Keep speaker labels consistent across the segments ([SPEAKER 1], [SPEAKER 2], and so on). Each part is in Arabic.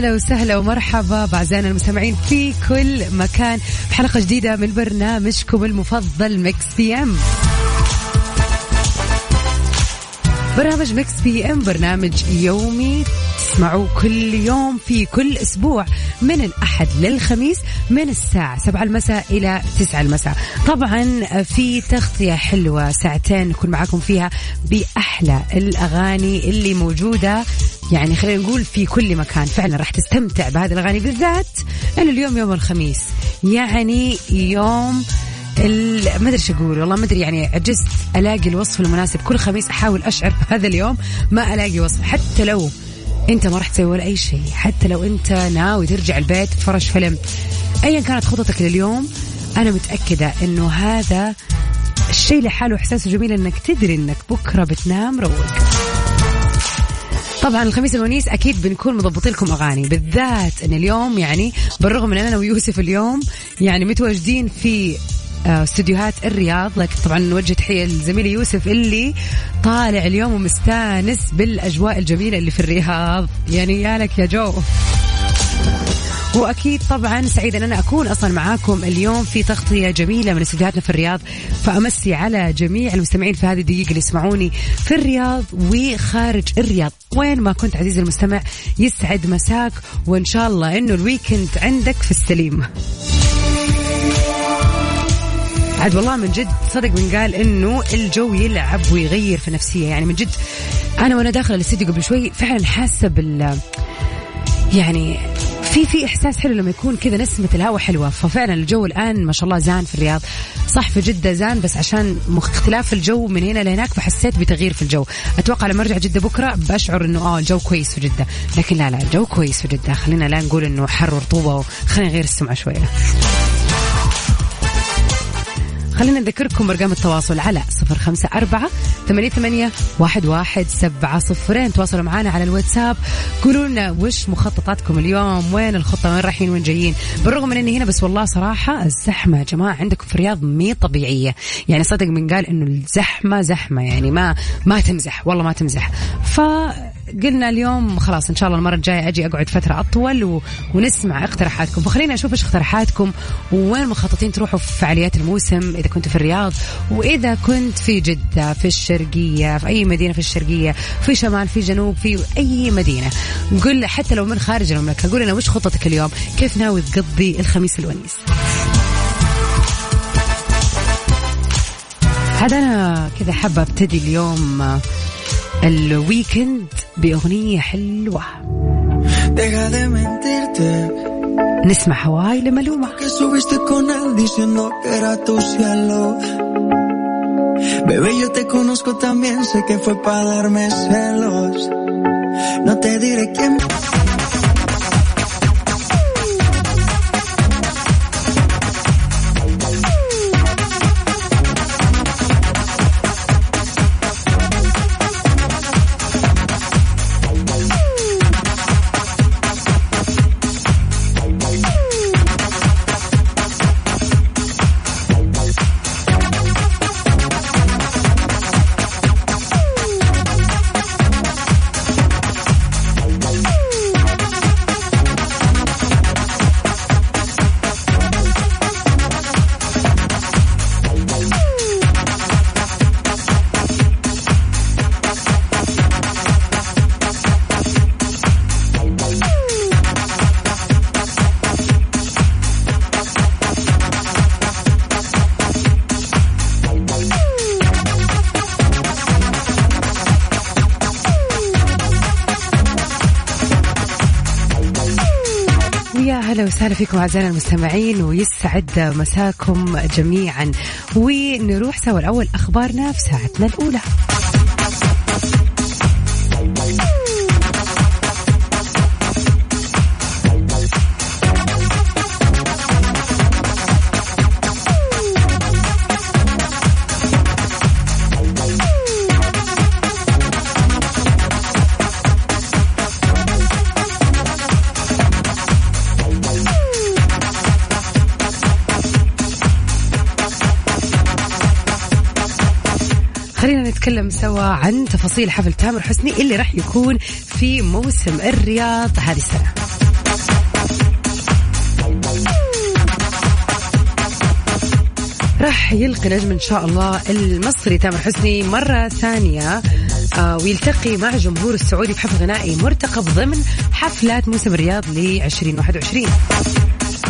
[SPEAKER 1] هلا وسهلا ومرحبا باعزائنا المستمعين في كل مكان في حلقة جديدة من برنامجكم المفضل Mix PM. برنامج Mix PM برنامج يومي تسمعوه كل يوم في كل أسبوع من الأحد للخميس من الساعة 7 المساء إلى 9 المساء. طبعا في تغطية حلوة ساعتين نكون معاكم فيها بأحلى الأغاني اللي موجودة يعني خلينا نقول في كل مكان فعلا راح تستمتع بهذه الأغاني بالذات إنه اليوم يوم الخميس يعني يوم ما أدري إيش أقول والله ما أدري يعني عجزت ألاقي الوصف المناسب. كل خميس أحاول أشعر بهذا اليوم ما ألاقي وصف. حتى لو أنت ما راح تسوي ولا أي شيء حتى لو أنت ناوي ترجع البيت تتفرج فيلم. ايا كانت خططك لليوم أنا متأكدة إنه هذا الشيء لحاله احساسه جميل إنك تدري إنك بكرة بتنام روق. طبعا الخميس الونيس أكيد بنكون مضبطين لكم أغاني بالذات إن اليوم يعني بالرغم ان أنا ويوسف اليوم يعني متواجدين في آه، استديوهات الرياض لكن طبعا نوجه تحية لزميلي يوسف اللي طالع اليوم ومستانس بالأجواء الجميلة اللي في الرياض. يعني يا لك يا جو. وأكيد طبعا سعيدة أن أنا أكون أصلا معاكم اليوم في تغطية جميلة من استديوهاتنا في الرياض. فأمسي على جميع المستمعين في هذه الدقيقة اللي يسمعوني في الرياض وخارج الرياض. وين ما كنت عزيزي المستمع يسعد مساك وإن شاء الله إنه ال weekend عندك في السليم. عاد والله من جد صدق من قال إنه الجو يلعب ويغير في النفسيه يعني من جد أنا وأنا داخلة الاستديو قبل شوي فعلا حاسة بال يعني في في إحساس حلو لما يكون كذا نسمة الهواء حلوة. ففعلا الجو الآن ما شاء الله زان في الرياض. صح في جدة زان بس عشان اختلاف الجو من هنا لهناك فحسيت بتغيير في الجو. أتوقع لما أرجع جدة بكرة بشعر إنه آه الجو كويس في جدة. لكن لا لا الجو كويس في جدة. خلينا لا نقول إنه حر ورطوبة خلينا نغير السمعة شوية. خلينا نذكركم ارقام التواصل على صفر خمسة أربعة ثمانية ثمانية واحد واحد سبعة صفرين. تواصلوا معنا على الواتساب. قولوا لنا وش مخططاتكم اليوم وين الخطة وين رايحين وين جايين. بالرغم من إني هنا بس والله صراحة الزحمة يا جماعة عندكم في الرياض مي طبيعية. يعني صدق من قال إنه الزحمة زحمة يعني ما ما تمزح والله ما تمزح. فقلنا اليوم خلاص إن شاء الله المرة الجاية أجي أقعد فترة أطول و... ونسمع اقتراحاتكم. فخلينا أشوف إيش اقتراحاتكم. وين مخططين تروحوا في فعاليات الموسم؟ إذا كنتوا في الرياض. وإذا كنت في جدة في الشرقية في أي مدينة في الشرقية في شمال في جنوب في أي مدينة. قل حتى لو من خارج المملكة قول لنا وش خطتك اليوم؟ كيف ناوي تقضي الخميس الونيس؟ عاد أنا كذا حابة أبتدي اليوم ال weekend باغنية حلوة نسمع
[SPEAKER 2] هاواي لمالوما. Bebé, yo te conozco también, sé que fue para darme celos. No te diré quién.
[SPEAKER 1] أهلا وسهلا فيكم أعزائنا المستمعين ويسعد مساكم جميعا. ونروح سوا الأول أخبارنا في ساعتنا الأولى. نتكلم سوا عن تفاصيل حفل تامر حسني اللي راح يكون في موسم الرياض هذه السنة. راح يلقي نجم إن شاء الله المصري تامر حسني مرة ثانية آه ويلتقي مع جمهور السعودي في حفل غنائي مرتقب ضمن حفلات موسم الرياض ل 2021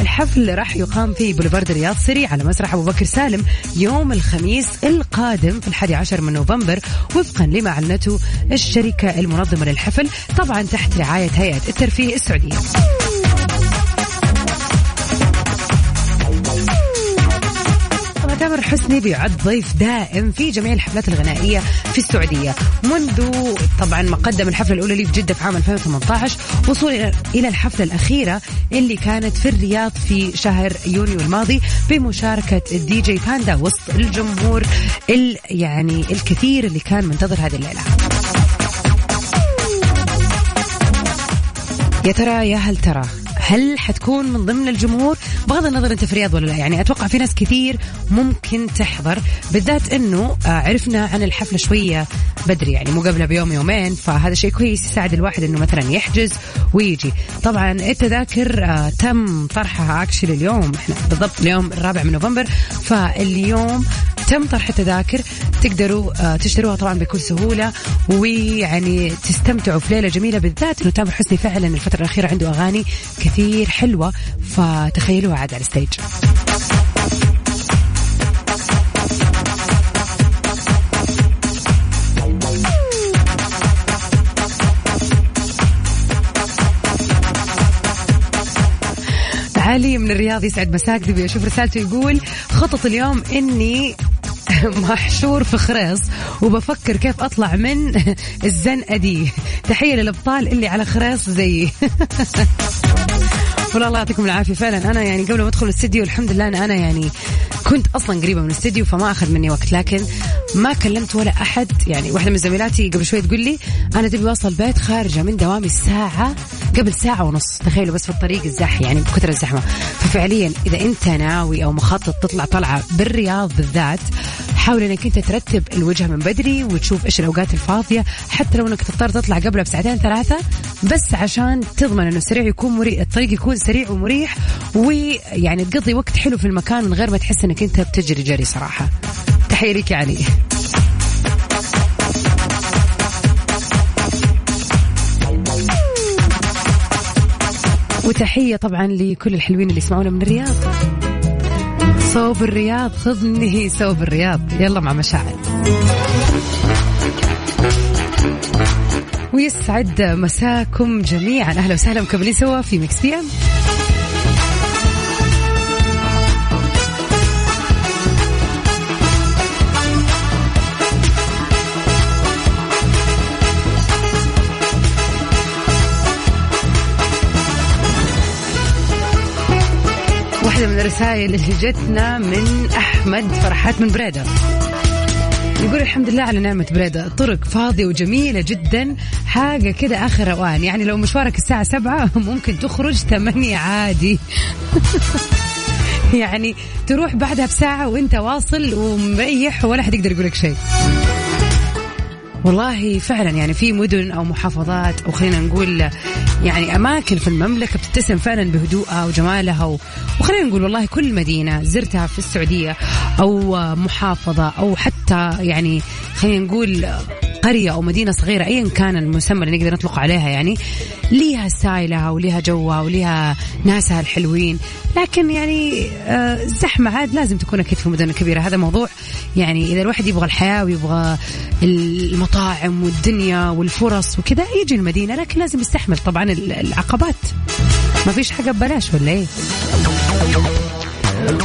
[SPEAKER 1] الحفل راح يقام في بوليفارد الرياض سري على مسرح أبو بكر سالم يوم الخميس القادم في الحادي عشر من نوفمبر وفقا لما أعلنته الشركة المنظمة للحفل طبعا تحت رعاية هيئة الترفيه السعودية. تامر حسني بيعد ضيف دائم في جميع الحفلات الغنائية في السعودية. منذ طبعا ما قدم الحفلة الأولى لي في جدة في عام 2018 وصولا إلى الحفلة الأخيرة اللي كانت في الرياض في شهر يونيو الماضي بمشاركة الدي جي باندا وسط الجمهور ال يعني الكثير اللي كان منتظر هذه الليلة. يا ترى يا هل ترى هل حتكون من ضمن الجمهور؟ بغض النظر أنت في رياض ولا لا يعني أتوقع في ناس كثير ممكن تحضر بالذات إنه آه، عرفنا عن الحفلة شوية بدري يعني مو قبلها بيوم يومين فهذا شيء كويس يساعد الواحد إنه مثلا يحجز ويجي. طبعا التذاكر آه، تم طرحها actually اليوم إحنا بالضبط اليوم الرابع من نوفمبر فاليوم تم طرح التذاكر تقدروا آه، تشتروها طبعا بكل سهولة ويعني تستمتعوا في ليله جميلة بالذات إنه تامر حسني فعلا الفترة الأخيرة عنده أغاني كثير حلوة فتخيلوها عاد على ال stage. علي من الرياض يسعد مساك دبي أشوف رسالته؟ يقول خطط اليوم إني محشور في خريص وبفكر كيف أطلع من الزنقه دي تحية للأبطال اللي على خريص زيي. والله الله يعطيكم العافية. فعلا أنا يعني قبل ما أدخل الاستديو الحمد لله أنا يعني كنت أصلا قريبة من الاستديو فما أخذ مني وقت لكن ما كلمت ولا أحد. يعني واحدة من زميلاتي قبل شوي تقول لي أنا تبي اوصل بيت خارجة من دوامي الساعة قبل ساعة ونص. تخيلوا بس في الطريق الزح يعني بكثر الزحمة. ففعليا إذا أنت ناوي أو مخطط تطلع طلعة بالرياض بالذات حاول إنك أنت ترتب الوجهه من بدري وتشوف إيش الأوقات الفاضية حتى لو إنك تضطر تطلع قبلها بساعتين ثلاثة بس عشان تضمن إنه السريع يكون مريح الطريق يكون سريع ومريح ويعني تقضي وقت حلو في المكان من غير ما تحس إنك أنت بتجري جري صراحة. تحية لك يا علي. وتحية طبعا لكل الحلوين اللي يسمعونا من الرياض. صوب الرياض خذني صوب الرياض. يلا مع مشاعر ويسعد مساكم جميعا. أهلا وسهلا. مكملين سوا في Mix PM واحدة من الرسائل اللي جتنا من أحمد فرحات من بريدة. يقول الحمد لله على نعمة بريدة. طرق فاضية وجميلة جدا. حاجة كده آخر روان يعني لو مشوارك الساعة سبعة ممكن تخرج ثمانية عادي. يعني تروح بعدها بساعة وانت واصل ومريح ولا حد يقدر يقول لك شيء. والله فعلا يعني في مدن أو محافظات أو خلينا نقول يعني أماكن في المملكة بتتسم فعلا بهدوءها وجمالها. وخلينا نقول والله كل مدينة زرتها في السعودية أو محافظة أو حتى يعني خلينا نقول قرية أو مدينة صغيرة أيا كان المسمى اللي نقدر نطلق عليها يعني ليها ستايلها وليها جوها وليها ناسها الحلوين. لكن يعني آه، الزحمة عاد لازم تكون أكيد في المدن الكبيرة هذا موضوع يعني إذا الواحد يبغى الحياة ويبغى المطاعم والدنيا والفرص وكذا يجي المدينة لكن لازم يستحمل طبعا العقبات. ما فيش حاجة ببلاش ولا إيه؟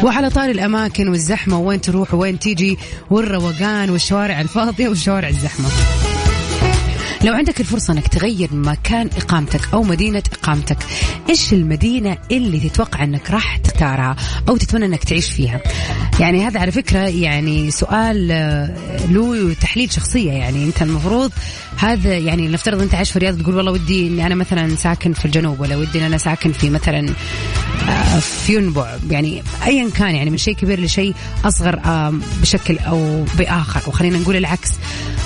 [SPEAKER 1] وعلى طار الأماكن والزحمة وين تروح وين تيجي والروقان والشوارع الفاضية والشوارع الزحمة. لو عندك الفرصة إنك تغير مكان إقامتك أو مدينة إقامتك، إيش المدينة اللي تتوقع إنك راح تختارها أو تتمنى إنك تعيش فيها؟ يعني هذا على فكرة يعني سؤال آه، له تحليل شخصية. يعني أنت المفروض هذا يعني نفترض أنت عايش في الرياض تقول والله ودي إني أنا مثلا ساكن في الجنوب ولا ودي إن أنا ساكن في مثلا آه، في ينبع. يعني ايا كان يعني من شيء كبير لشيء أصغر بشكل أو بآخر وخلينا نقول العكس.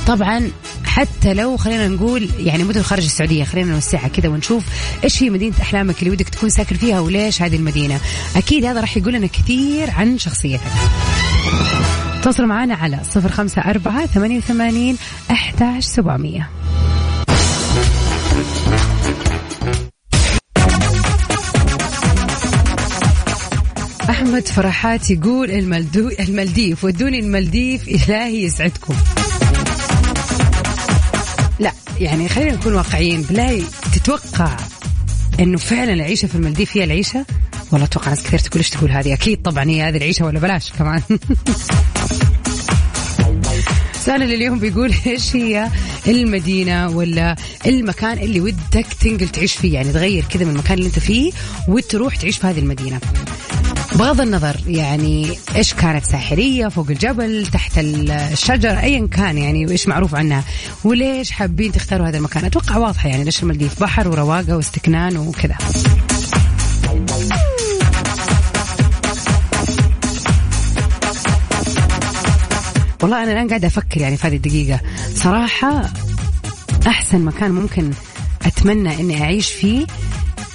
[SPEAKER 1] طبعا حتى لو خلينا نقول يعني مدن خارج السعودية خلينا نوسعها كذا ونشوف إيش هي مدينة أحلامك اللي ودك تكون ساكن فيها وليش هذه المدينة. أكيد هذا راح يقول لنا كثير عن شخصيتك. تواصلوا معنا على صفر خمسة أربعة ثمانية وثمانين أحداش سبعمية. أحمد فرحات يقول المالديف ودوني المالديف إلهي يسعدكم. يعني خلينا نكون واقعيين بالله تتوقع إنه فعلا العيشة في المالديف هي العيشة؟ والله أتوقع ناس كثير تقول إيش تقول هذه؟ أكيد طبعا هي هذه العيشة ولا بلاش كمان. سؤالنا لليوم بيقول إيش هي المدينة ولا المكان اللي ودك تنقل تعيش فيه؟ يعني تغير كذا من المكان اللي أنت فيه وتروح تعيش في هذه المدينة. بغض النظر يعني إيش كانت ساحليه فوق الجبل تحت الشجر ايا كان يعني وايش معروف عنها وليش حابين تختاروا هذا المكان؟ أتوقع واضحة يعني ليش المالديف بحر ورواقة واستكنان وكذا. والله أنا الآن قاعدة أفكر يعني في هذه الدقيقة. صراحة أحسن مكان ممكن أتمنى إني أعيش فيه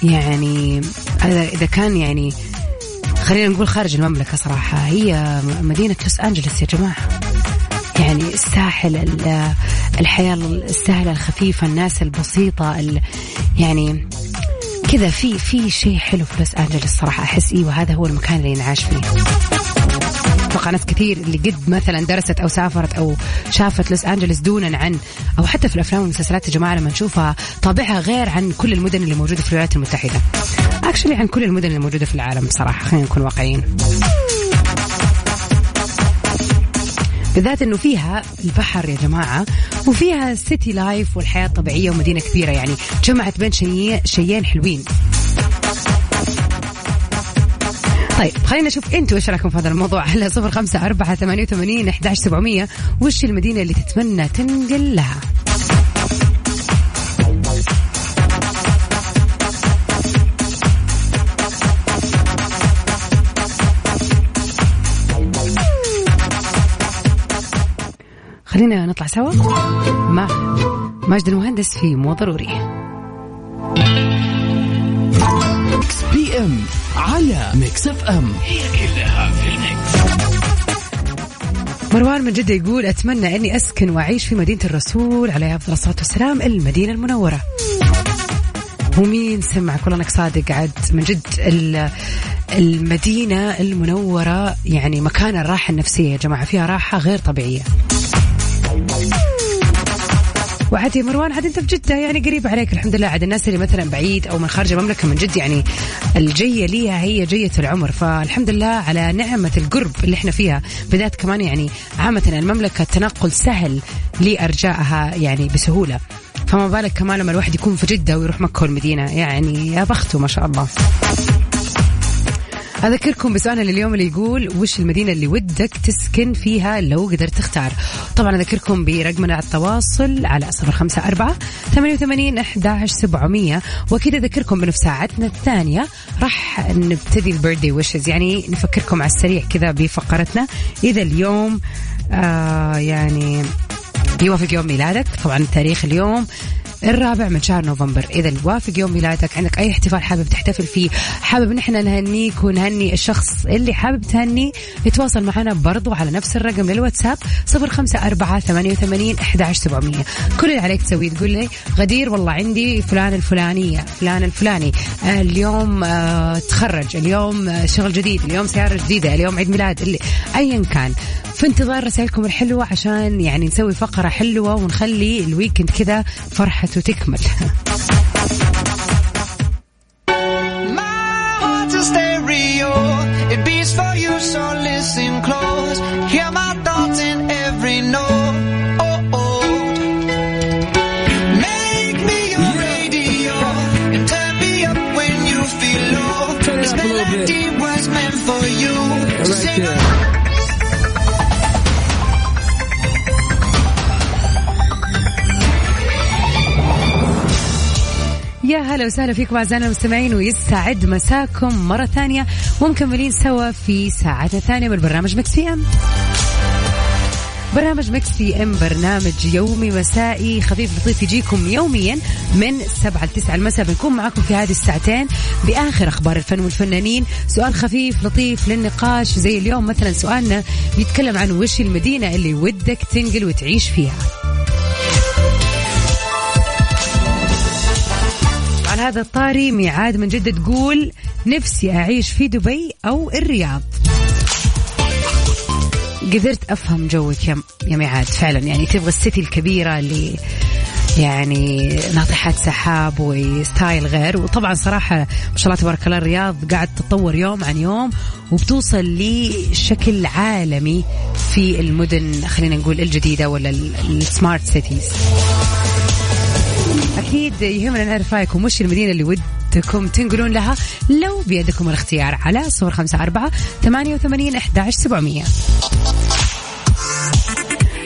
[SPEAKER 1] يعني إذا كان يعني خلينا نقول خارج المملكة صراحة. هي مدينة لوس أنجلوس يا جماعة. يعني الساحل الحياة السهلة الخفيفة الناس البسيطة يعني كذا في في شيء حلو في لوس أنجلوس صراحة. أحس إيوه هذا هو المكان اللي ينعاش فيه. أتوقع ناس كثير اللي قد مثلا درست أو سافرت أو شافت لوس أنجلوس دونا عن أو حتى في الأفلام والمسلسلات يا جماعة لما نشوفها طابعها غير عن كل المدن اللي موجودة في الولايات المتحدة. اكشلي عن كل المدن اللي موجوده في العالم بصراحة. خلينا نكون واقعيين. بالذات إنه فيها البحر يا جماعة وفيها سيتي لايف والحياة الطبيعية ومدينة كبيرة يعني. جمعت بين شيئين حلوين. طيب خلينا نشوف أنتوا إيش رأيكم في هذا الموضوع. على صفر خمسة أربعة ثمانية وثمانين أحداش سبعمية. وش المدينة اللي تتمنى تنقل لها خلينا نطلع سوا مع ماجد المهندس في مو ضروري.
[SPEAKER 3] PM على Mix FM. هي كلها في ال mix.
[SPEAKER 1] مروان من جدة يقول أتمنى أني أسكن وأعيش في مدينة الرسول عليه أفضل الصلاة والسلام المدينة المنورة. ومين سمعك والله أنك صادق عاد من جد المدينة المنورة يعني مكان الراحة النفسية يا جماعة فيها راحة غير طبيعية. وعاد يا مروان عاد انت بجدة يعني قريب عليك الحمد لله. عاد الناس اللي مثلا بعيد أو من خارج المملكة من جد يعني الجية ليها هي جية العمر. فالحمد لله على نعمة القرب اللي إحنا فيها. بدات كمان يعني عامة المملكة التنقل سهل لأرجائها يعني بسهولة. فما بالك كمان لما الواحد يكون في جدة ويروح مكة والمدينة. يعني يا بخته ما شاء الله. أذكركم بسؤالنا لليوم اللي يقول وش المدينة اللي ودك تسكن فيها لو قدرت تختار؟ طبعا أذكركم برقمنا على التواصل على صفر خمسة أربعة ثمانية وثمانين أحداش سبعمية. وأكيد أذكركم بأنه في ساعتنا الثانية. راح نبتدي البيرثدي ويشز يعني نفكركم على السريع كذا بفقرتنا. إذا اليوم آه يعني يوافق يوم ميلادك. طبعا التاريخ اليوم. الرابع من شهر نوفمبر. إذا وافق يوم ميلادك عندك أي احتفال حابب تحتفل فيه حابب نحن نهنيك ونهني الشخص اللي حابب تهني يتواصل معنا برضو على نفس الرقم للواتساب صفر خمسة أربعة ثمانية وثمانين أحداش سبعمية. كل اللي عليك تسويه تقول لي غدير والله عندي فلان الفلانية فلان الفلاني. اليوم آه، تخرج اليوم آه، شغل جديد اليوم سيارة جديدة اليوم عيد ميلاد اللي أيا كان. في انتظار رسائلكم الحلوة عشان يعني نسوي فقرة حلوة ونخلي الويكند كذا فرحة تكمل هلا وسهلا فيكم أعزائنا المستمعين ويسعد مساكم مرة ثانية. ومكملين سوا في ساعتنا الثانية من برنامج Mix PM برنامج Mix PM برنامج يومي مسائي خفيف لطيف يجيكم يوميا من 7 ل 9 المساء. بنكون معكم في هذه الساعتين بآخر أخبار الفن والفنانين. سؤال خفيف لطيف للنقاش زي اليوم مثلا سؤالنا بيتكلم عن وش المدينة اللي ودك تنقل وتعيش فيها. هذا الطاري ميعاد من جدة تقول نفسي أعيش في دبي أو الرياض. قدرت أفهم جوك يا يا ميعاد فعلا. يعني تبغى السيتي الكبيرة اللي يعني ناطحات سحاب وستايل غير. وطبعا صراحة ما شاء الله تبارك الله الرياض قاعد تتطور يوم عن يوم وبتوصل لشكل عالمي في المدن خلينا نقول الجديدة ولا السمارت سيتيز أكيد يهمنا نعرف رأيكم وش المدينة اللي ودكم تنقلون لها؟ لو بيدكم الاختيار على صور خمسة أربعة ثمانية وثمانين أحد سبعمية.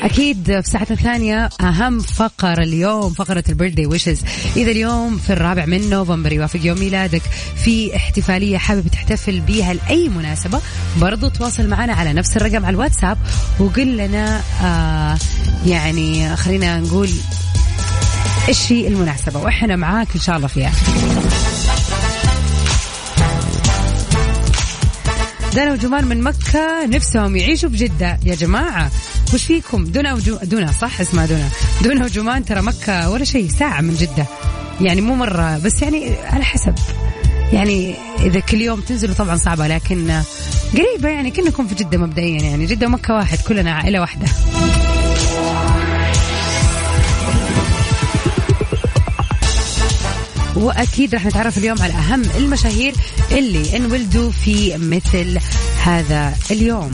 [SPEAKER 1] أكيد في ساعتنا الثانية أهم فقرة اليوم فقرة البيرثدي ويشز إذا اليوم في الرابع من نوفمبر يوافق يوم ميلادك في احتفالية حابب تحتفل بيها لأي مناسبة برضو تواصل معنا على نفس الرقم على الواتساب وقل لنا آه يعني خلينا نقول هي المناسبة وإحنا معاك إن شاء الله فيها. دنا وجمان من مكة نفسهم يعيشوا بجدة يا جماعة وش فيكم؟ دنا وجو... دنا صح؟ اسمها دنا دنا وجمان ترى مكة ولا شيء ساعة من جدة. يعني مو مرة بس يعني على حسب. يعني إذا كل يوم تنزلوا طبعا صعبة لكن قريبة يعني كأنكم في جدة مبدئيا يعني. جدة ومكة واحد كلنا عائلة واحدة. وأكيد راح نتعرف اليوم على أهم المشاهير اللي انولدوا في مثل هذا اليوم.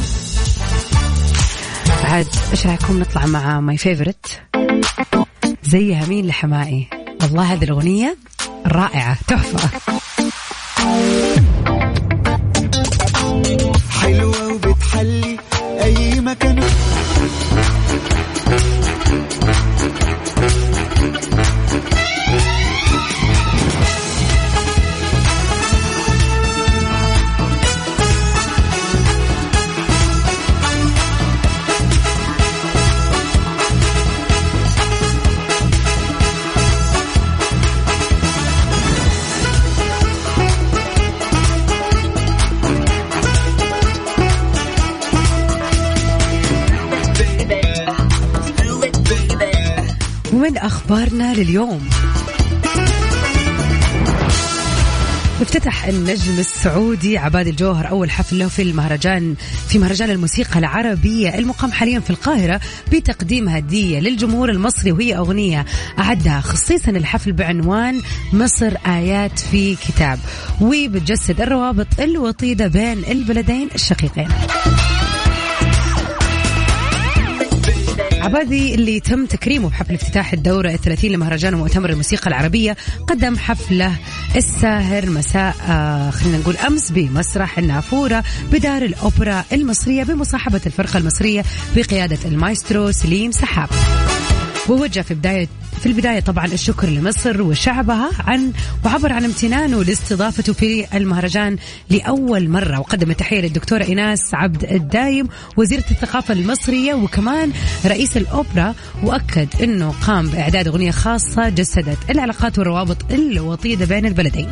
[SPEAKER 1] عاد إيش رأيكم نطلع مع my favorite زيها مين لحماقي؟ والله هذه الأغنية رائعة تحفة.
[SPEAKER 2] حلوة وبتحلي أي مكان.
[SPEAKER 1] اخبارنا لليوم. افتتح النجم السعودي عباد الجوهر أول حفل له في المهرجان في مهرجان الموسيقى العربيه المقام حاليا في القاهرة بتقديم هدية للجمهور المصري وهي أغنية أعدها خصيصا الحفل بعنوان مصر آيات في كتاب. وبتجسد الروابط الوطيدة بين البلدين الشقيقين. عبادي اللي تم تكريمه بحفل افتتاح الدورة الثلاثين لمهرجان ومؤتمر الموسيقى العربية قدم حفلة الساهر مساء آه خلينا نقول أمس بمسرح النافورة بدار الأوبرا المصرية بمصاحبة الفرقة المصرية بقيادة المايسترو سليم سحاب. ووجه في بداية في البداية طبعا الشكر لمصر وشعبها عن وعبر عن امتنانه لاستضافته في المهرجان لأول مرة وقدم التحية للدكتورة إيناس عبد الدايم وزيرة الثقافة المصرية وكمان رئيس الأوبرا وأكد أنه قام بإعداد أغنية خاصة جسدت العلاقات والروابط الوطيدة بين البلدين.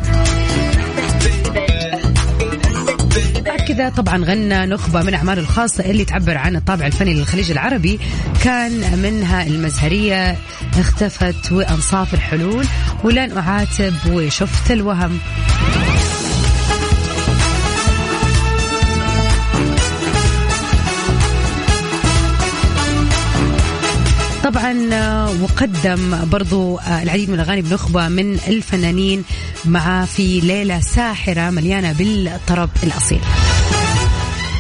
[SPEAKER 1] كذا طبعا غنى نخبة من أعماله الخاصة اللي تعبر عن الطابع الفني للخليج العربي. كان منها المزهرية اختفت وأنصاف الحلول ولن أعاتب وشفت الوهم. طبعا وقدم برضو العديد من الأغاني بنخبة من الفنانين مع في ليلة ساحرة مليانة بالطرب الأصيل.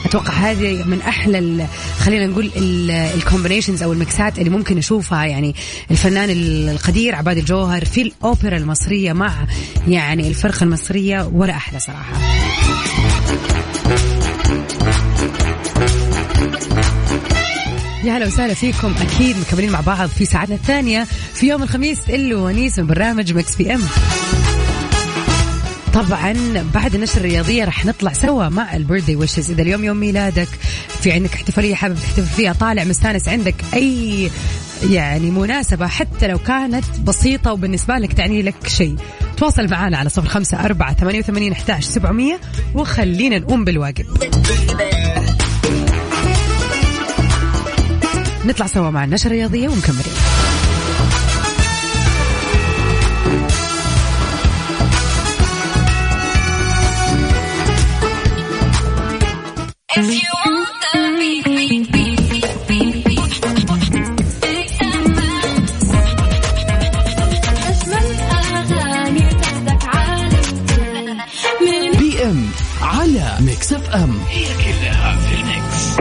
[SPEAKER 1] أتوقع هذه من أحلى خلينا نقول الكومبينيشنز أو المكسات اللي ممكن اشوفها يعني الفنان القدير عباد الجوهر في الأوبرا المصرية مع يعني الفرقة المصرية ولا أحلى صراحة. يا هلا وسهلا فيكم أكيد مكملين مع بعض في ساعتنا الثانية في يوم الخميس اللي ونيس من برنامج Mix PM. طبعا بعد النشر الرياضية رح نطلع سوا مع ال birthday wishes إذا اليوم يوم ميلادك في عندك احتفالية حابب تحتفل فيها طالع مستانس عندك أي يعني مناسبة حتى لو كانت بسيطة وبالنسبة لك تعني لك شيء. تواصل معنا على صفر خمسة أربعة ثمانية وثمانين أحتاش سبعمية وخلينا نقوم بالواجب. نطلع سوا مع النشرة الرياضية ومكملين
[SPEAKER 3] Mix FM. هي كلها في ال mix.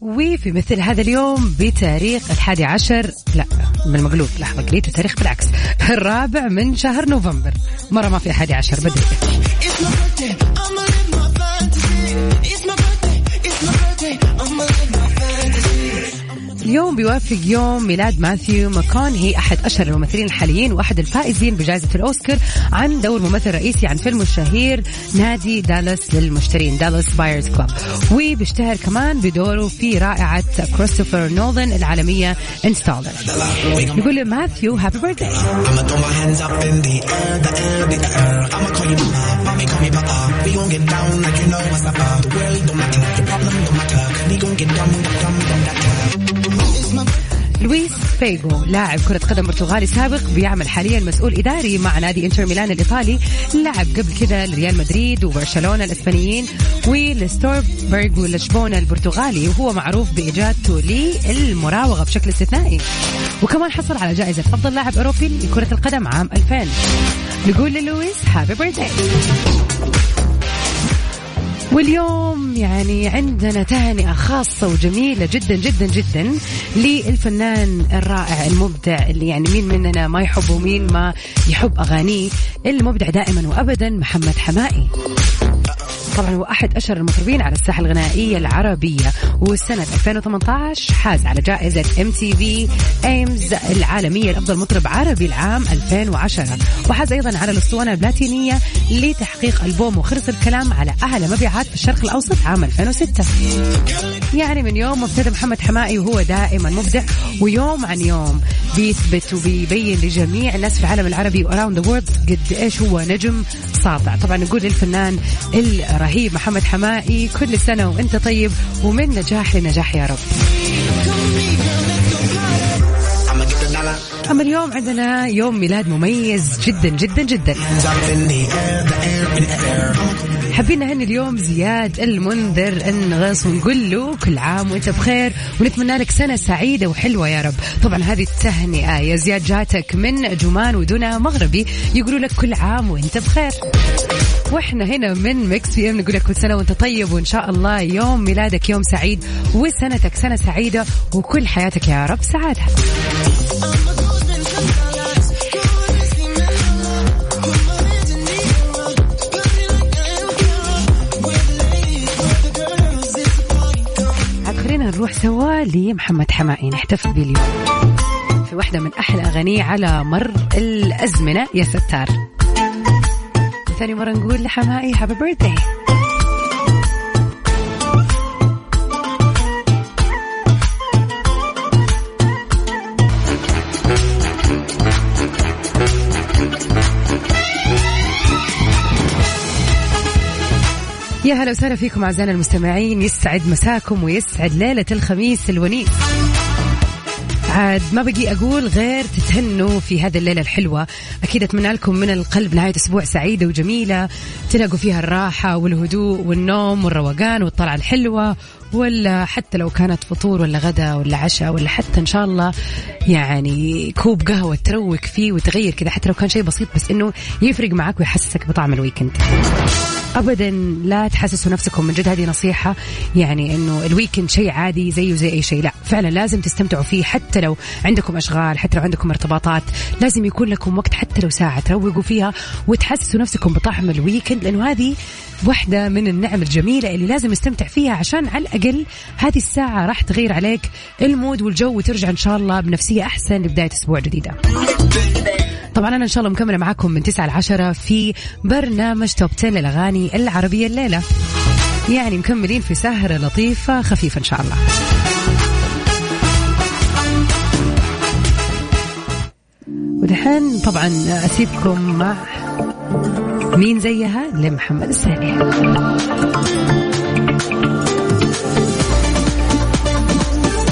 [SPEAKER 1] وفي مثل هذا اليوم بتاريخ الحادي عشر لا بالمقلوب لحظة قريت التاريخ بالعكس الرابع من شهر نوفمبر. مرة ما في حادي عشر بدري اليوم بيوافق يوم ميلاد ماثيو ماكونهي أحد أشهر الممثلين الحاليين وأحد الفائزين بجائزة الأوسكار عن دور ممثل رئيسي عن فيلمه الشهير نادي دالاس للمشترين Dallas Buyers Club. وبيشتهر كمان بدوره في رائعة كريستوفر نولان العالمية
[SPEAKER 4] Interstellar. نقول لماثيو happy the the the papa. We gon' get down like you know what's up. The world don't matter, your problem don't matter. We gon' get down, down, down,
[SPEAKER 1] لويس فيجو لاعب كرة قدم برتغالي سابق بيعمل حاليا مسؤول إداري مع نادي إنتر ميلان الإيطالي لعب قبل كده لريال مدريد وبرشلونة الإسبانيين ولسبورتينغ لشبونة البرتغالي وهو معروف بإجادته للمراوغة بشكل استثنائي. وكمان حصل على جائزة أفضل لاعب أوروبي لكرة القدم عام 2000 نقول للويس happy birthday واليوم يعني عندنا تهنئة خاصة وجميلة جدا جدا جدا للفنان الرائع المبدع اللي يعني مين مننا ما يحبه ومين ما يحب أغانيه المبدع دائما وأبدا محمد حماقي. طبعا هو أحد أشهر المطربين على الساحة الغنائية العربية. وسنة 2018 حاز على جائزة MTV EMAs العالمية لأفضل مطرب عربي العام 2010 وحاز أيضا على الأسطوانة البلاتينية لتحقيق ألبوم خلص الكلام على أعلى مبيعات في الشرق الأوسط عام 2006 يعني من يوم ابتدى محمد حماقي وهو دائما مبدع ويوم عن يوم بيثبت وبيبين لجميع الناس في العالم العربي و around the world قد إيش هو نجم ساطع طبعا نقول للفنان الرهيب محمد حماقي كل سنة وأنت طيب ومن نجاح لنجاح يا رب. اما اليوم عندنا يوم ميلاد مميز جدا جدا جدا. حابين نهني اليوم زياد المنذر النغص ونقول له كل عام وأنت بخير ونتمنى لك سنة سعيدة وحلوة يا رب. طبعا هذه التهنئة يا زياد جاتك من جمان ودنا مغربي يقولوا لك كل عام وأنت بخير. وإحنا هنا من مكس في إم نقول لك كل سنة وأنت طيب وإن شاء الله يوم ميلادك يوم سعيد وسنتك سنة سعيدة وكل حياتك يا رب سعادة. سوا لمحمد حمائي. نحتفل به اليوم. في واحدة من أحلى أغانيه على مر الأزمنة يا ستار ثاني مرة نقول لحمائي هابي بيرثداي يا هلا وسهلا فيكم أعزائنا المستمعين. يسعد مساكم ويسعد ليلة الخميس الونيس عاد ما بقي أقول غير تتهنوا في هذه الليلة الحلوة. أكيد أتمنى لكم من القلب نهاية أسبوع سعيدة وجميلة. تلاقوا فيها الراحة والهدوء والنوم والروقان والطلعة الحلوة. ولا حتى لو كانت فطور ولا غدا ولا عشاء ولا حتى إن شاء الله يعني كوب قهوة تروق فيه وتغير كذا. حتى لو كان شيء بسيط بس إنه يفرق معك ويحسسك بطعم ال weekend. ابدا لا تحسسوا نفسكم من جد هذه نصيحة يعني إنه ال weekend شيء عادي زيه زي أي شيء. لا فعلا لازم تستمتعوا فيه حتى لو عندكم أشغال حتى لو عندكم ارتباطات. لازم يكون لكم وقت حتى لو ساعة تروقوا فيها وتحسسوا نفسكم بطعم ال weekend لأنه هذه واحدة من النعم الجميلة اللي لازم نستمتع فيها عشان على الأقل هذه الساعة راح تغير عليك ال mood والجو وترجع إن شاء الله بنفسية أحسن لبداية أسبوع جديدة. طبعا أنا إن شاء الله مكملة معاكم من 9 ل 10 في برنامج توب 10 للأغاني العربية الليلة. يعني مكملين في سهرة لطيفة خفيفة إن شاء الله. ودحين طبعا أسيبكم مع مين زيها؟ لمحمد السالي